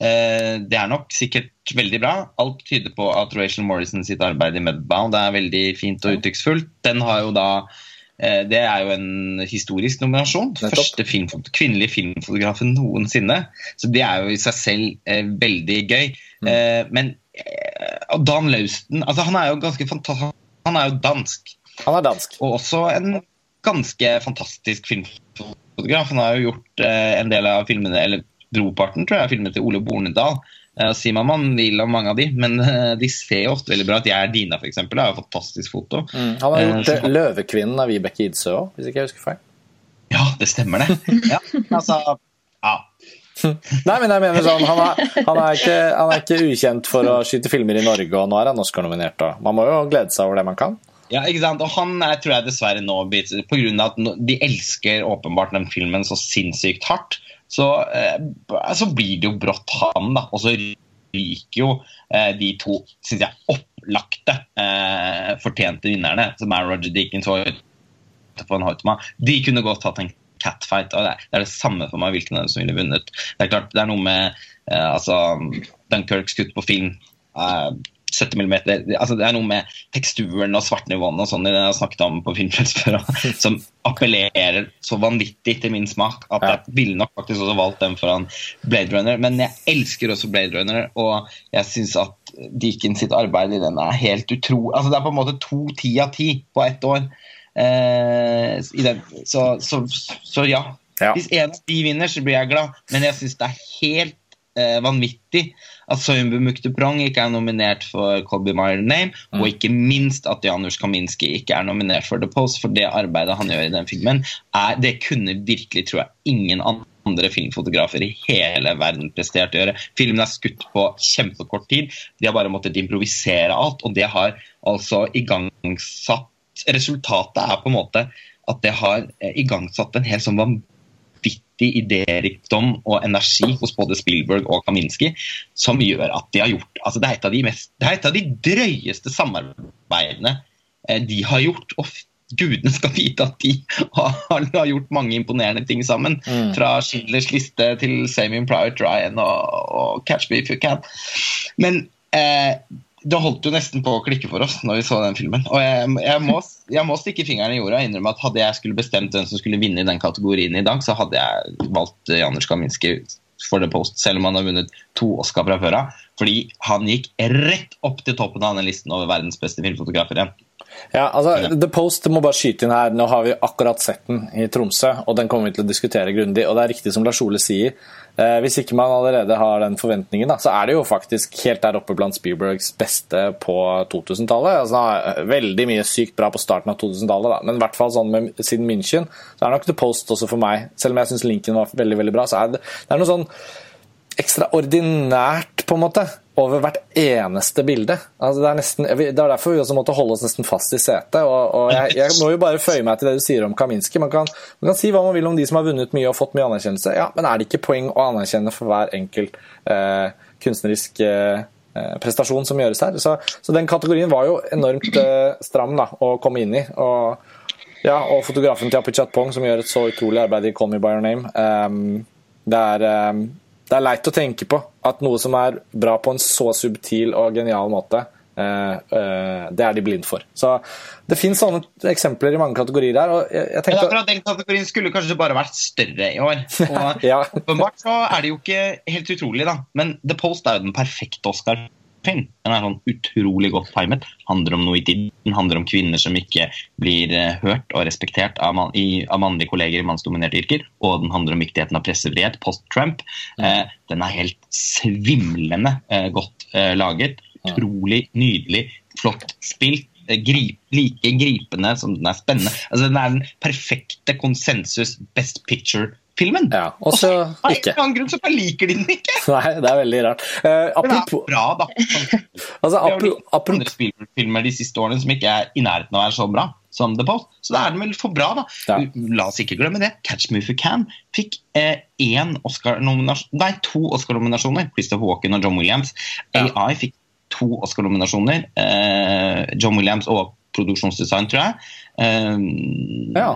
S2: det er nok sikkert veldig bra. Alt tyder på at Rachel Morrison sitt arbeid i Mudbound er veldig fint og uttrykksfullt. Den har jo da eh, det er jo en historisk nominasjon. Første filmfot kvinnelige filmfotografen noensinne. Så det er jo i seg selv eh, veldig gøy. Mm. Eh, men eh, Dan Lausten altså Han er jo ganske fantastisk. Han er jo dansk.
S1: Han er dansk.
S2: Og også en ganske fantastisk filmfotograf. Han har jo gjort eh, en del av filmene eller Broparten tror jeg er filmet til Ole Bornedal. Uh, sier man man vil om mange av de, men uh, de ser jo ofte veldig bra ut. Jeg er Dina, f.eks. Det er jo fantastisk foto.
S1: Mm. Han har gjort uh, 'Løvekvinnen' av Vibeke Idsøe òg, hvis ikke jeg husker feil.
S2: Ja, det stemmer det. ja, altså, ja.
S1: Nei, men jeg mener sånn, han er, han, er ikke, han er, ikke, ukjent for å skyte filmer i Norge, og nå er han Oscar-nominert. Man må jo glede seg over det man kan.
S2: Ja, ikke sant? Og han er, tror jeg dessverre nå på grunn av at de elsker åpenbart den filmen så sinnssykt hardt så, eh, så blir det jo brått han, da. Og så ryker jo eh, de to, syns jeg, opplagte eh, fortjente vinnerne, som er Roger Deakins og von Hoitma. De kunne godt hatt en catfight. og Det er det samme for meg hvilken av dem som ville vunnet. Det er klart, det er noe med altså, Dunkirk skutt på film. Eh, 70 mm. Altså, det er noe med teksturen og svartnivåene og sånn jeg har snakket om på Filmfrelst før, som appellerer så vanvittig til min smak at jeg ville nok faktisk også valgt den foran Blade Runner. Men jeg elsker også Blade Runner, og jeg syns at Deakins sitt arbeid i den er helt utrolig altså Det er på en måte to ti av ti på ett år. Eh, så, så, så, ja. ja. Hvis en av de vinner, så blir jeg glad, men jeg syns det er helt eh, vanvittig at Soyunbu Mukteprong ikke er nominert for Colby My Name, mm. og ikke minst at Janusz Kaminski ikke er nominert for The Post, for det arbeidet han gjør i den filmen, er, det kunne virkelig, tror jeg, ingen andre filmfotografer i hele verden prestert å gjøre. Filmen er skutt på kjempekort tid. De har bare måttet improvisere alt, og det har altså igangsatt Resultatet er på en måte at det har igangsatt en helt sånn vanvittig vanvittig idérikdom og energi hos både Spielberg og Kaminski som gjør at de har gjort altså Det er et av de, mest, det er et av de drøyeste samarbeidene eh, de har gjort. og Gudene skal vite at de har, har gjort mange imponerende ting sammen. Mm. Fra Schindlers liste til Samian Private Ryan og, og Catch Me If You Can. Men eh, det holdt jo nesten på å klikke for oss når vi så den filmen. Og jeg, jeg, må, jeg må, stikke fingeren i jorda og innrømme at hadde jeg skulle bestemt hvem som skulle vinne i den kategorien i dag, så hadde jeg valgt Janusz Kaminski for The Post, selv om han har vunnet to Oscar fra før av. Fordi han gikk rett opp til toppen av denne listen over verdens beste filmfotografer igjen.
S1: Ja, altså, The Post må bare skyte inn her. Nå har vi akkurat sett den i Tromsø, og den kommer vi til å diskutere grundig. Og det er riktig som Lars Ole sier, Eh, hvis ikke man allerede har den forventningen, da, så er det jo faktisk helt der oppe blant Spielbergs beste på 2000-tallet. Altså, veldig mye sykt bra på starten av 2000-tallet, men i hvert fall sånn med, siden München så er det nok The Post også for meg. Selv om jeg syns Lincoln var veldig veldig bra, så er det, det er noe sånn ekstraordinært, på en måte, over hvert eneste bilde. Altså, det, er nesten, det er derfor vi også måtte holde oss nesten fast i setet. Og, og jeg, jeg, må jo bare føye meg til det du sier om Kaminski. Man kan, man kan, si hva man vil om de som har vunnet mye og fått mye anerkjennelse, ja, men er det ikke poeng å anerkjenne for hver enkelt eh, kunstnerisk eh, prestasjon som gjøres her? Så, så, den kategorien var jo enormt eh, stram da, å komme inn i. og ja, og fotografen til Apichat Pong, som gjør et så utrolig arbeid i Call Me By Your Name. Um, det er um, det er leit å tenke på at noe som er bra på en så subtil og genial måte, uh, uh, det er de blind for. Så Det finnes sånne eksempler i mange kategorier her. og jeg, jeg tenkte...
S2: Den kategorien skulle kanskje bare vært større i år. Og ja. Åpenbart så er det jo ikke helt utrolig, da. Men The Post er jo den perfekte Oscar film. Den er sånn utrolig godt timet. Handler om noe i tiden. Handler om kvinner som ikke blir uh, hørt og respektert av, man, i, av mannlige kolleger i mannsdominerte yrker. Og den handler om viktigheten av pressefrihet post-Trump. Eh, den er helt svimlende eh, godt laget. Utrolig nydelig, flott spilt. Grip, like gripende som den er spennende. Altså, den er den perfekte konsensus best picture filmen.
S1: Ja, og så ikke.
S2: Av en annen grunn så liker de den ikke.
S1: Nei, det er veldig rart. Uh,
S2: apropos, det er bra, da.
S1: altså,
S2: er jo andre filmer de siste årene som ikke er i nærheten av å være så bra som The Post. Så da er den vel for bra, da. Ja. La oss ikke glemme det. Catch Me If You Can fikk eh, Nei, to Oscar-nominasjoner. Christopher Walken og John Williams. Ja. AI fikk to Oscar-nominasjoner. Eh, John Williams og produksjonsdesign, tror jeg. Eh,
S1: ja.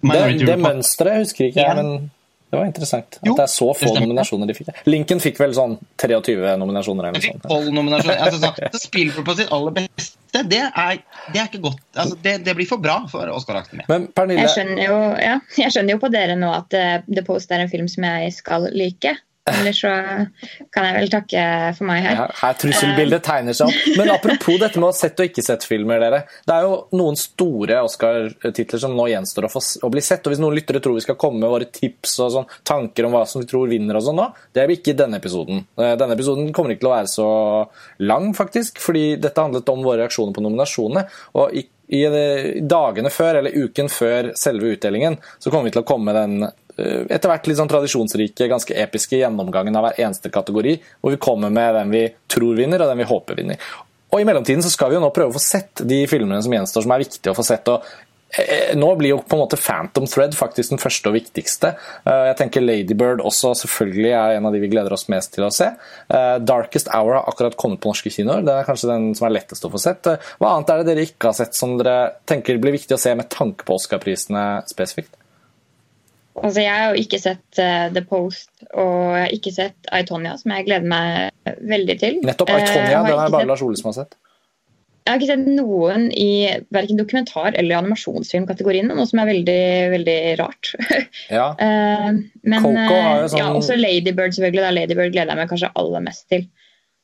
S1: Det, det mønsteret husker ikke jeg, men det var interessant. At det er så få nominasjoner de fikk. Lincoln fikk vel sånn 23 nominasjoner eller fikk
S2: sånt. nominasjoner. Altså, så, Spielberg på sitt aller beste, det er, det er ikke godt. Altså, det, det, blir for bra for Oscar Akademi.
S3: Jeg, skjønner jo, ja, jeg skjønner jo på dere nå at uh, The Post er en film som jeg skal like. Eller så kan jeg vel takke for meg her.
S1: Ja, her Trusselbildet tegner seg opp. Men apropos dette med å sett og ikke sett filmer, dere. Det er jo noen store Oscar-titler som nå gjenstår å, få, å bli sett. og Hvis noen lyttere tror vi skal komme med våre tips og sånn, tanker om hva som vi tror vinner, og sånn nå, det vi ikke denne episoden. Eh, denne episoden kommer ikke til å være så lang, faktisk, fordi dette handlet om våre reaksjoner på nominasjonene. og i i dagene før, eller uken før selve utdelingen, så kommer vi til å komme med den Eh, etter hvert litt sånn tradisjonsrike, ganske episke gjennomgangen av hver eneste kategori, hvor vi kommer med den vi tror vinner, og den vi håper vinner. Og I mellomtiden så skal vi jo nå prøve å få sett de filmene som gjenstår, som er viktige å få sett. og nå blir jo på en måte Phantom Thread faktisk den første og viktigste. Eh, jeg tenker Ladybird også selvfølgelig er en av de vi gleder oss mest til å se. Darkest Hour har akkurat kommet på norske kinoer. Den er kanskje den som er lettest å få sett. Hva annet er det dere ikke har sett som dere tenker blir viktig å se med tanke på Oscar-prisene spesifikt?
S3: Altså, jeg har jo ikke sett uh, The Post og jeg har ikke sett Aitonia, som jeg gleder meg veldig til.
S1: Nettopp Aitonia, uh, den er bare Lars Ole som har sett.
S3: Jeg har ikke sett noen i verken dokumentar- eller animasjonsfilmkategorien, noe som er veldig veldig rart.
S1: Ja.
S3: uh, men
S1: jo sånn...
S3: ja, også Ladybird, selvfølgelig. Da. Ladybird gleder jeg meg kanskje aller mest til.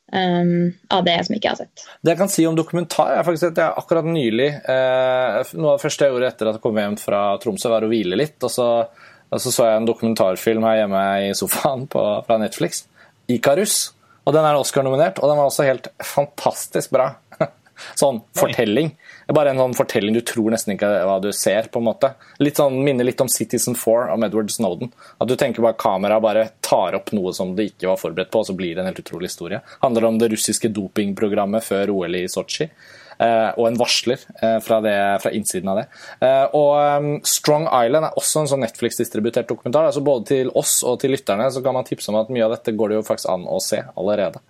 S3: Um, av det som ikke jeg har sett.
S1: Det jeg kan si om dokumentar, er faktisk at jeg akkurat nylig eh, Noe av det første jeg gjorde etter at jeg kom hjem fra Tromsø, var å hvile litt. og så og så så jeg en dokumentarfilm her hjemme i sofaen på, fra Netflix. 'Ikarus'. Og den er Oscar-nominert, og den var også helt fantastisk bra. sånn fortelling. Det er bare en sånn fortelling du tror nesten ikke hva du ser. på en måte. Litt sånn, Minner litt om Citizen 4 om Edward Snowden. At du tenker bare kameraet bare tar opp noe som det ikke var forberedt på, og så blir det en helt utrolig historie. Handler om det russiske dopingprogrammet før OL i Sotsji. Eh, og en varsler eh, fra, det, fra innsiden av det. Eh, og Strong Island er også en sånn Netflix-distributert dokumentar. altså Både til oss og til lytterne så kan man tipse om at mye av dette går det jo faktisk an å se allerede.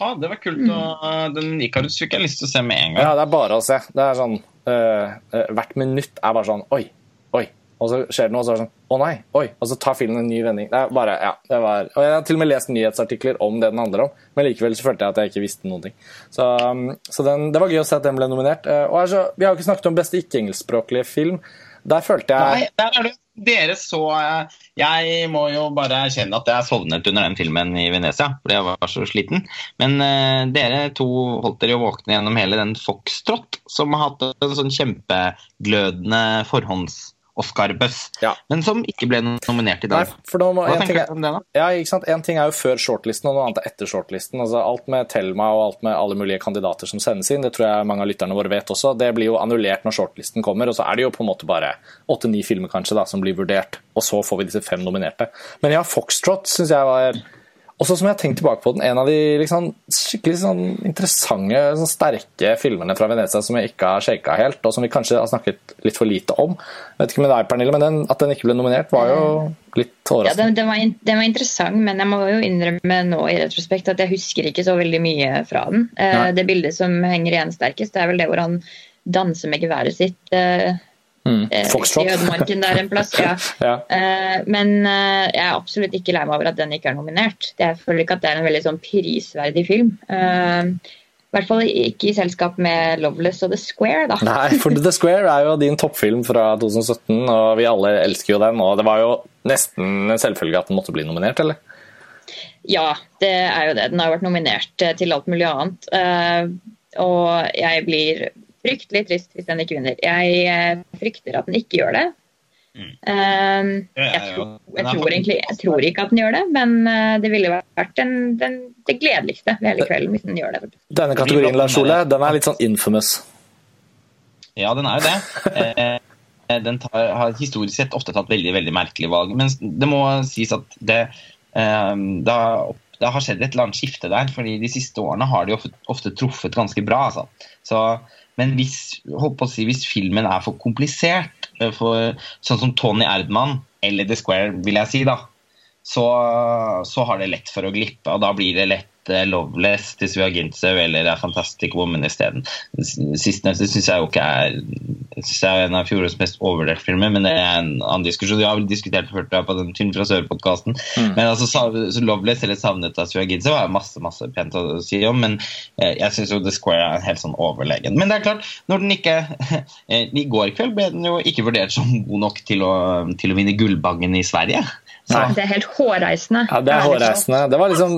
S2: Ah, det var kult. Mm. Den nikarus fikk jeg lyst til å se med en gang.
S1: Ja, det er bare å se. Det er sånn, uh, Hvert minutt er bare sånn Oi, oi, og så skjer det noe, og så er det sånn Å nei, oi! Og så tar filmen en ny vending. Det er bare, ja, det var, og Jeg har til og med lest nyhetsartikler om det den handler om, men likevel så følte jeg at jeg ikke visste noen ting. Så, um, så den, det var gøy å se at den ble nominert. Eh, og altså, Vi har jo ikke snakket om beste ikke-engelskspråklige film. Der følte jeg
S2: Nei, der er det dere så eh, Jeg må jo bare erkjenne at jeg sovnet under den filmen i Venezia, fordi jeg var så sliten. Men uh, dere to holdt dere jo våkne gjennom hele den Foxtrot, som har hatt en sånn kjempeglødende forhånds Oscar-buzz, ja. men som ikke ble nominert i dag.
S1: Nei, må, Hva tenker du om det? da? Ja, ikke sant? En ting er jo før shortlisten, og noe annet er etter shortlisten. Altså, alt med Thelma og alt med alle mulige kandidater som sendes inn, det tror jeg mange av lytterne våre vet også, det blir jo annullert når shortlisten kommer. Og så er det jo på en måte bare åtte-ni filmer kanskje da, som blir vurdert, og så får vi disse fem nominerte. Men ja, Foxtrot syns jeg var også som jeg har tenkt tilbake på den, en av de liksom, skikkelig sånn, interessante, sånn, sterke filmene fra Venezia som jeg ikke har shaka helt, og som vi kanskje har snakket litt for lite om. Jeg vet ikke med deg, Pernille, men den, at den ikke ble nominert, var jo litt overraskende.
S3: Ja, den, den, var, den, var, interessant, men jeg må jo innrømme nå i retrospekt at jeg husker ikke så veldig mye fra den. Uh, det bildet som henger igjen sterkest, det er vel det hvor han danser med geværet sitt. Uh,
S1: Mm.
S3: I ødemarken der en plass, ja.
S1: ja.
S3: Uh, men uh, jeg er absolutt ikke lei meg over at den ikke er nominert. Jeg føler ikke at det er en veldig sånn prisverdig film. I hvert fall ikke i selskap med 'Loveless' og 'The Square'. da.
S1: Nei, for 'The Square' er jo din toppfilm fra 2017, og vi alle elsker jo den. Og det var jo nesten en selvfølge at den måtte bli nominert, eller?
S3: Ja, det er jo det. Den har jo vært nominert til alt mulig annet. og jeg blir fryktelig trist hvis den ikke vinner. Jeg eh, frykter at den ikke gjør det. Mm. Um, jeg, tror, jeg, tror egentlig, jeg, tror, ikke at den gjør det, men uh, det ville vært den, den, det gledeligste ved hele kvelden hvis den gjør det.
S1: Denne kategorien Lars Ole, den er litt sånn infamous.
S2: Ja, den er jo det. Eh, den tar, har historisk sett ofte tatt veldig veldig merkelige valg. Men det må sies at det, det, har, det har skjedd et eller annet skifte der. fordi de siste årene har de ofte, ofte truffet ganske bra. Altså. Så men hvis, si, hvis filmen er for komplisert, eh, for, sånn som Tony Erdman eller The Square, vil jeg si, da, så, så har det lett for å glippe. Og da blir det lett uh, Loveless til Svea Gintzev eller A Fantastic Woman isteden. Sistnevnte syns jeg jo ikke er synes jeg er en av fjorårets mest overvurderte filmer, men det er en annen diskusjon. Jeg har vel diskutert før på den Film fra Sør-podkasten. Mm. Men altså, så Loveless eller Savnet av Svea Gintzev har masse masse pent å si om, men eh, jeg syns jo The Square er helt sånn overlegen. Men det er klart, når den ikke eh, I går kveld ble den jo ikke vurdert som god nok til å, til å vinne Gullbangen i Sverige.
S3: Så. Det er helt hårreisende.
S1: Ja, det er hårreisende. Det var liksom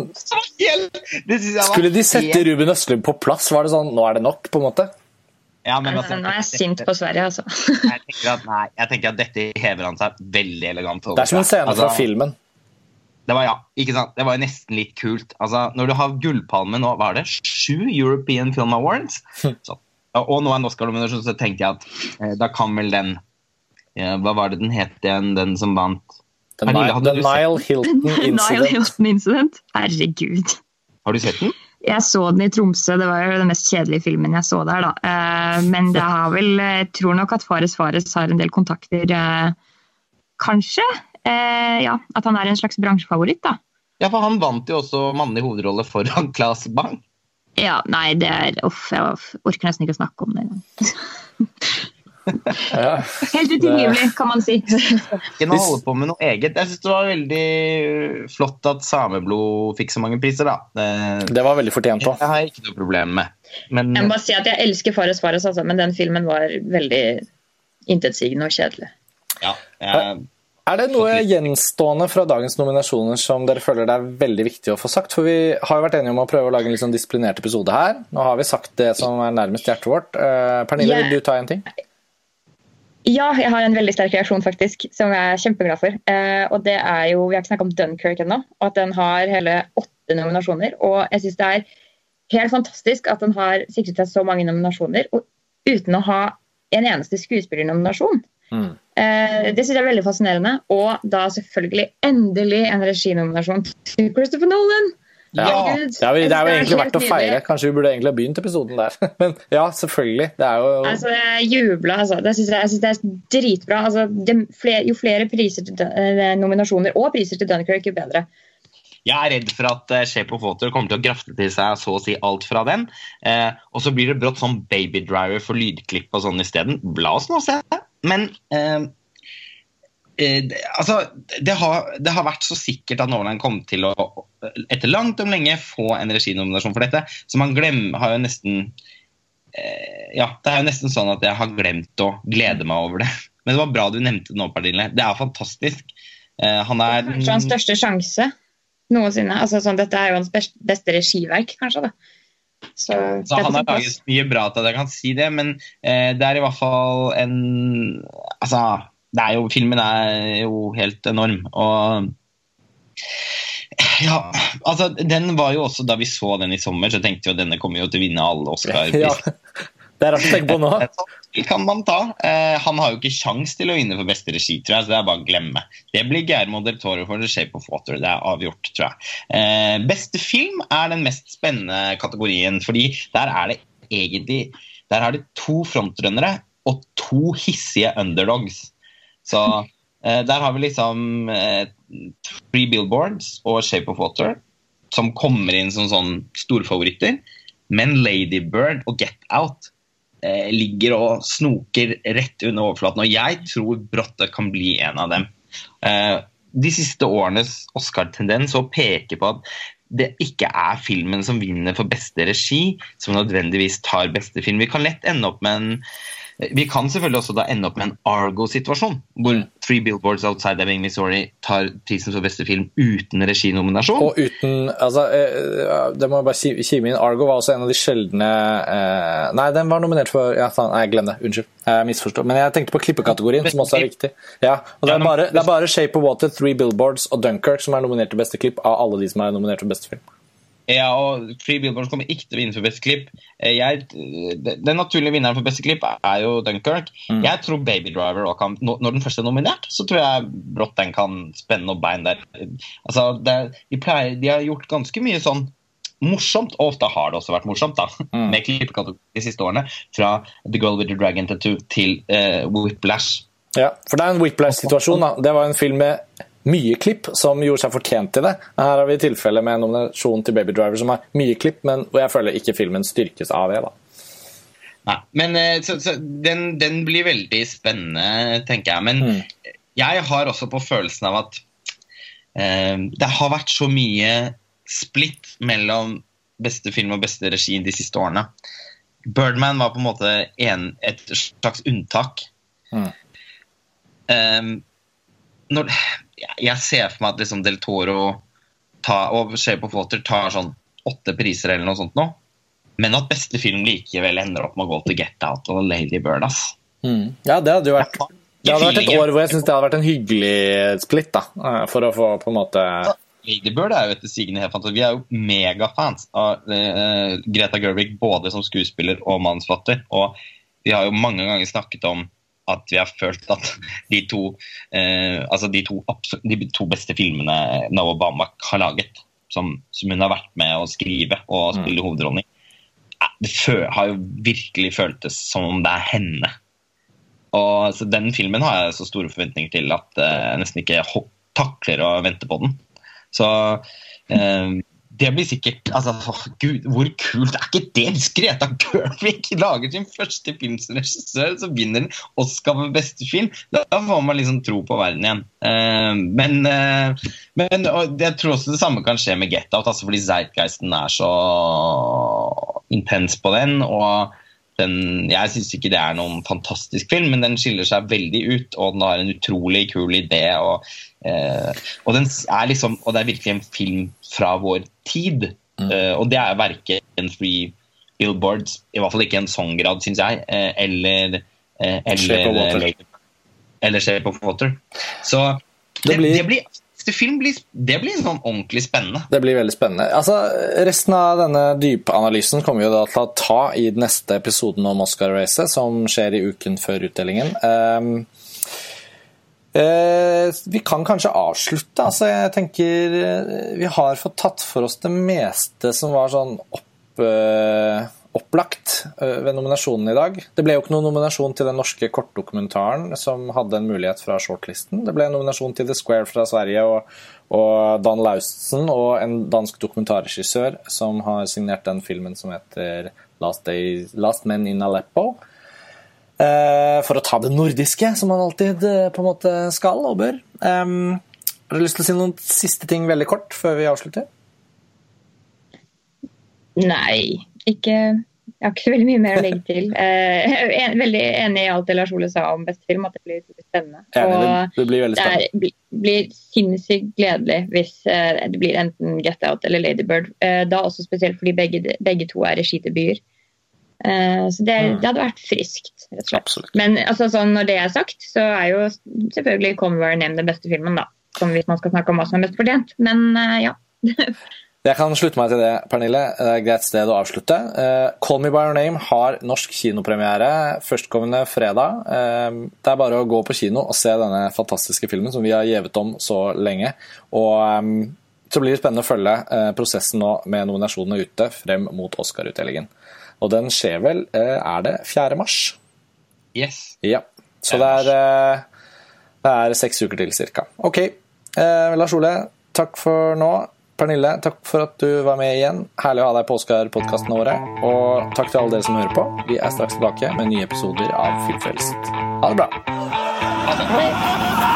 S1: Skulle de sette Ruben Østlund på plass, var det sånn Nå er det nok, på en måte?
S2: Ja, men altså,
S3: Nå er jeg sint på Sverige, altså.
S2: jeg, tenker at, nei, jeg tenker at dette hever han seg veldig elegant
S1: over. Det er som en scene altså, fra filmen.
S2: Det var ja, ikke sant? Det var nesten litt kult. Altså, når du har Gullpalmen nå, hva er det? Sju European Film Awards? Så, og nå er en Oscar-nominasjon, så tenker jeg at eh, da kan vel den eh, Hva var det den het igjen, den som vant?
S1: The, the Nile Hilton Incident.
S3: Nile Hilton Incident. Herregud.
S2: Har du sett den?
S3: Jeg så den i Tromsø, det var jo den mest kjedelige filmen jeg så der, da. Eh, men det har vel Jeg tror nok at Fares Fares har en del kontakter, eh, kanskje. Eh, ja, at han er en slags bransjefavoritt, da.
S2: Ja, for han vant jo også mannlig hovedrolle foran Claes Bang.
S3: Ja, nei, det er Uff, jeg orker nesten ikke å snakke om det engang. Ja. Helt utilgivelig, kan man si.
S2: Ikke noe holde på med noe eget. Jeg syns det var veldig flott at Sameblod fikk så mange priser, da.
S1: Det, det var veldig fortjent òg.
S2: Det har jeg ikke noe problem med.
S3: Men, jeg må bare si at jeg elsker Fares Fares, altså, men den filmen var veldig intetsigende og kjedelig.
S2: Ja, jeg...
S1: Er det noe gjenstående fra dagens nominasjoner som dere føler det er veldig viktig å få sagt? For vi har jo vært enige om å prøve å lage en litt sånn disiplinert episode her. Nå har vi sagt det som er nærmest hjertet vårt. Uh, Pernille, yeah. vil du ta en ting?
S3: Ja, jeg har en veldig sterk reaksjon, faktisk, som jeg er kjempeglad for. Eh, og det er jo, Vi har ikke snakket om Dunkerque ennå, at den har hele åtte nominasjoner. Og jeg syns det er helt fantastisk at den har sikret seg så mange nominasjoner og uten å ha en eneste skuespillernominasjon. Mm. Eh, det syns jeg er veldig fascinerende. Og da selvfølgelig endelig en reginominasjon til Christopher Nolan.
S1: Ja. Det, er, det er jo egentlig verdt å feire. Kanskje vi burde egentlig ha begynt episoden der. Men ja, selvfølgelig. Det er jo
S3: Altså, jeg jubla, altså. Det synes jeg, jeg synes det er dritbra. Altså, flere, jo flere priser til, eh, nominasjoner og priser til Dunkerque, jo bedre.
S2: Jeg er redd for at uh, Shape of Water kommer til å grafte til seg så å si alt fra den. Eh, og så blir det brått sånn babydriver for lydklipp og sånn isteden. La oss nå se. Men eh, Eh, altså, det har, det har, vært så sikkert at Nolan kom til å etter langt om lenge få en reginominasjon for dette. Så man glemmer, har jo nesten eh, Ja, det er jo nesten sånn at jeg har glemt å glede meg over det. Men det var bra du nevnte det nå, Pernille. Det er fantastisk. Eh, han er
S3: Kanskje hans største sjanse noensinne. Altså, sånn, dette er jo hans beste regiverk, kanskje. da.
S2: Så, så han har laget mye bra til at jeg kan si det, men eh, det er i hvert fall en Altså er jo, filmen er jo helt enorm. Og ja, altså den var jo også Da vi så den i sommer, så tenkte vi at denne kommer jo til å vinne alle Oscar. Ja,
S1: det er rart å tenke på nå.
S2: kan man ta. Eh, han har jo ikke sjans til å vinne for beste regi, tror jeg, så det er bare å glemme. Det blir Guillermo del Toro for The Shape of Water. Det er avgjort, tror jeg. Eh, beste film er den mest spennende kategorien, fordi der er det egentlig Der er det to frontrønnere og to hissige underdogs. Så eh, der har vi liksom eh, Three Billboards og Shape of Water som kommer inn som sånn storfavoritter. Men Lady Bird og Get Out eh, ligger og snoker rett under overflaten. Og jeg tror brått kan bli en av dem. Eh, de siste årenes Oscar-tendens å peke på at det ikke er filmen som vinner for beste regi, som nødvendigvis tar beste film. Vi kan lett ende opp med en vi kan selvfølgelig også da ende opp med en Argo-situasjon, hvor Three Billboards Outside Ebbing, Missouri tar prisen for beste film uten reginominasjon.
S1: Og uten altså, eh, Det må jeg bare kime inn. Argo var også en av de sjeldne eh, Nei, den var nominert for ja, Nei, glem det. Unnskyld. Jeg misforstår. Men jeg tenkte på klippekategorien, som også er viktig. Ja, og det er, bare, det er bare Shape of Water, Three Billboards og Dunkerque som er nominert til beste klipp av alle de som er nominert til beste film.
S2: Ja, og Free Billboards kommer ikke til å vinne for beste klipp. Eh, jeg, den naturlige vinneren for beste klipp er jo Dunkerque. Mm. Jeg tror Baby Driver kan, Når den første er nominert, så tror jeg brått den kan spenne noen bein der. Altså, det, de, pleier, de, har gjort ganske mye sånn morsomt, og ofte har det også vært morsomt, da, mm. med klippekategori de siste årene. Fra The Girl with the Dragon Tattoo til uh, Whiplash.
S1: Ja, for det er en Whiplash-situasjon. da. Det var en film med mye klipp som gjorde seg fortjent til det. Her har vi tilfelle med en nominasjon til Baby Driver som har mye klipp, men hvor jeg føler ikke filmen styrkes av det. da.
S2: Nei, men eh, så, så, den, den, blir veldig spennende, tenker jeg. Men mm. jeg har også på følelsen av at eh, det har vært så mye splitt mellom beste film og beste regi de siste årene. Birdman var på en måte en, et slags unntak. Mm. Um, når, jeg ser for meg at liksom Del Toro ta, og Shape of Water tar sånn åtte priser eller noe sånt nå. Men at beste film likevel ender opp med å gå til Get Out og Lady Bird. ass.
S1: Mm. Ja, det hadde jo vært, det hadde vært et år hvor jeg syns det hadde vært en hyggelig splitt. da, eh, For å få på en måte
S2: Lady Bird er jo etter sigende helt fantastisk. Vi er jo megafans av uh, Greta Gerwig både som skuespiller og mannsfatter. Og vi har jo mange ganger snakket om at vi har følt at de to, eh, altså de to, de to, beste filmene Noah Bamak har laget, som, som, hun har vært med å skrive og mm. spille mm. hovedrollen i, det har jo virkelig føltes som om det er henne. Og så Den filmen har jeg så store forventninger til at eh, jeg nesten ikke takler å vente på den. Så eh, det blir sikkert altså, Gud, Hvor kult er ikke det? Hvis Greta Gerwig lager sin første film som regissør, så vinner den Oscar for beste film. Da får man liksom tro på verden igjen. Uh, men, uh, men jeg tror også det samme kan skje med Get Out, altså fordi Zeitgeisten er så intens på den. og den, jeg syns ikke det er noen fantastisk film, men den skiller seg veldig ut. Og den har en utrolig kul idé. Og, eh, og, liksom, og det er virkelig en film fra vår tid. Mm. Eh, og det er verken Free Billboards, i hvert fall ikke en sånn grad, syns jeg, eh, eller uh, eller, eller Shape of Water. Så det, det, blir, det blir film blir, det blir sånn ordentlig spennende.
S1: Det blir veldig spennende. Altså, resten av denne dypanalysen kommer vi jo da til å ta i neste episoden om Oscar-racet, som skjer i uken før utdelingen. Um, Eh, vi kan kanskje avslutte. Altså, jeg tenker eh, Vi har fått tatt for oss det meste som var sånn opp, eh, opplagt ved nominasjonen i dag. Det ble jo ikke noen nominasjon til den norske kortdokumentaren som hadde en mulighet fra shortlisten. Det ble en nominasjon til The Square fra Sverige og, og Dan Laustsen og en dansk dokumentarregissør som har signert den filmen som heter Last, Day, Last Men in Aleppo. Eh, for å ta det nordiske, som man alltid eh, på en måte skal og bør. har du lyst til å si noen siste ting veldig kort før vi avslutter?
S3: Nei, ikke Jeg har ikke så veldig mye mer å legge til. Eh, jeg er veldig enig i alt det Lars Ole sa om beste film, at det blir spennende.
S1: og det, blir veldig spennende.
S3: Det er, blir sinnssykt gledelig hvis det blir enten Get Out eller Lady Bird. Da også spesielt fordi begge, begge to er regidebuter. Eh, så det, mm. det, hadde vært friskt, rett og slett. Absolutt. Men altså, sånn, når det er sagt, så er jo selvfølgelig Conver name den beste filmen, da. Som hvis man skal snakke om hva som er mest fortjent. Men ja.
S1: Jeg kan slutte meg til det, Pernille. Det er et greit sted å avslutte. Uh, Call Me By Your Name har norsk kinopremiere førstkommende fredag. Uh, det er bare å gå på kino og se denne fantastiske filmen som vi har gjevet om så lenge. Og um, så blir det spennende å følge uh, prosessen nå med nominasjonene ute frem mot Oscar-utdelingen. Og den skjer vel Er det 4. mars?
S2: Yes.
S1: Ja. Så det er, det er seks uker til ca. OK. Lars Ole, takk for nå. Pernille, takk for at du var med igjen. Herlig å ha deg på Oscar-podkasten året. Og takk til alle dere som hører på. Vi er straks tilbake med nye episoder av Filmfrelst. Ha det bra. Ha det bra.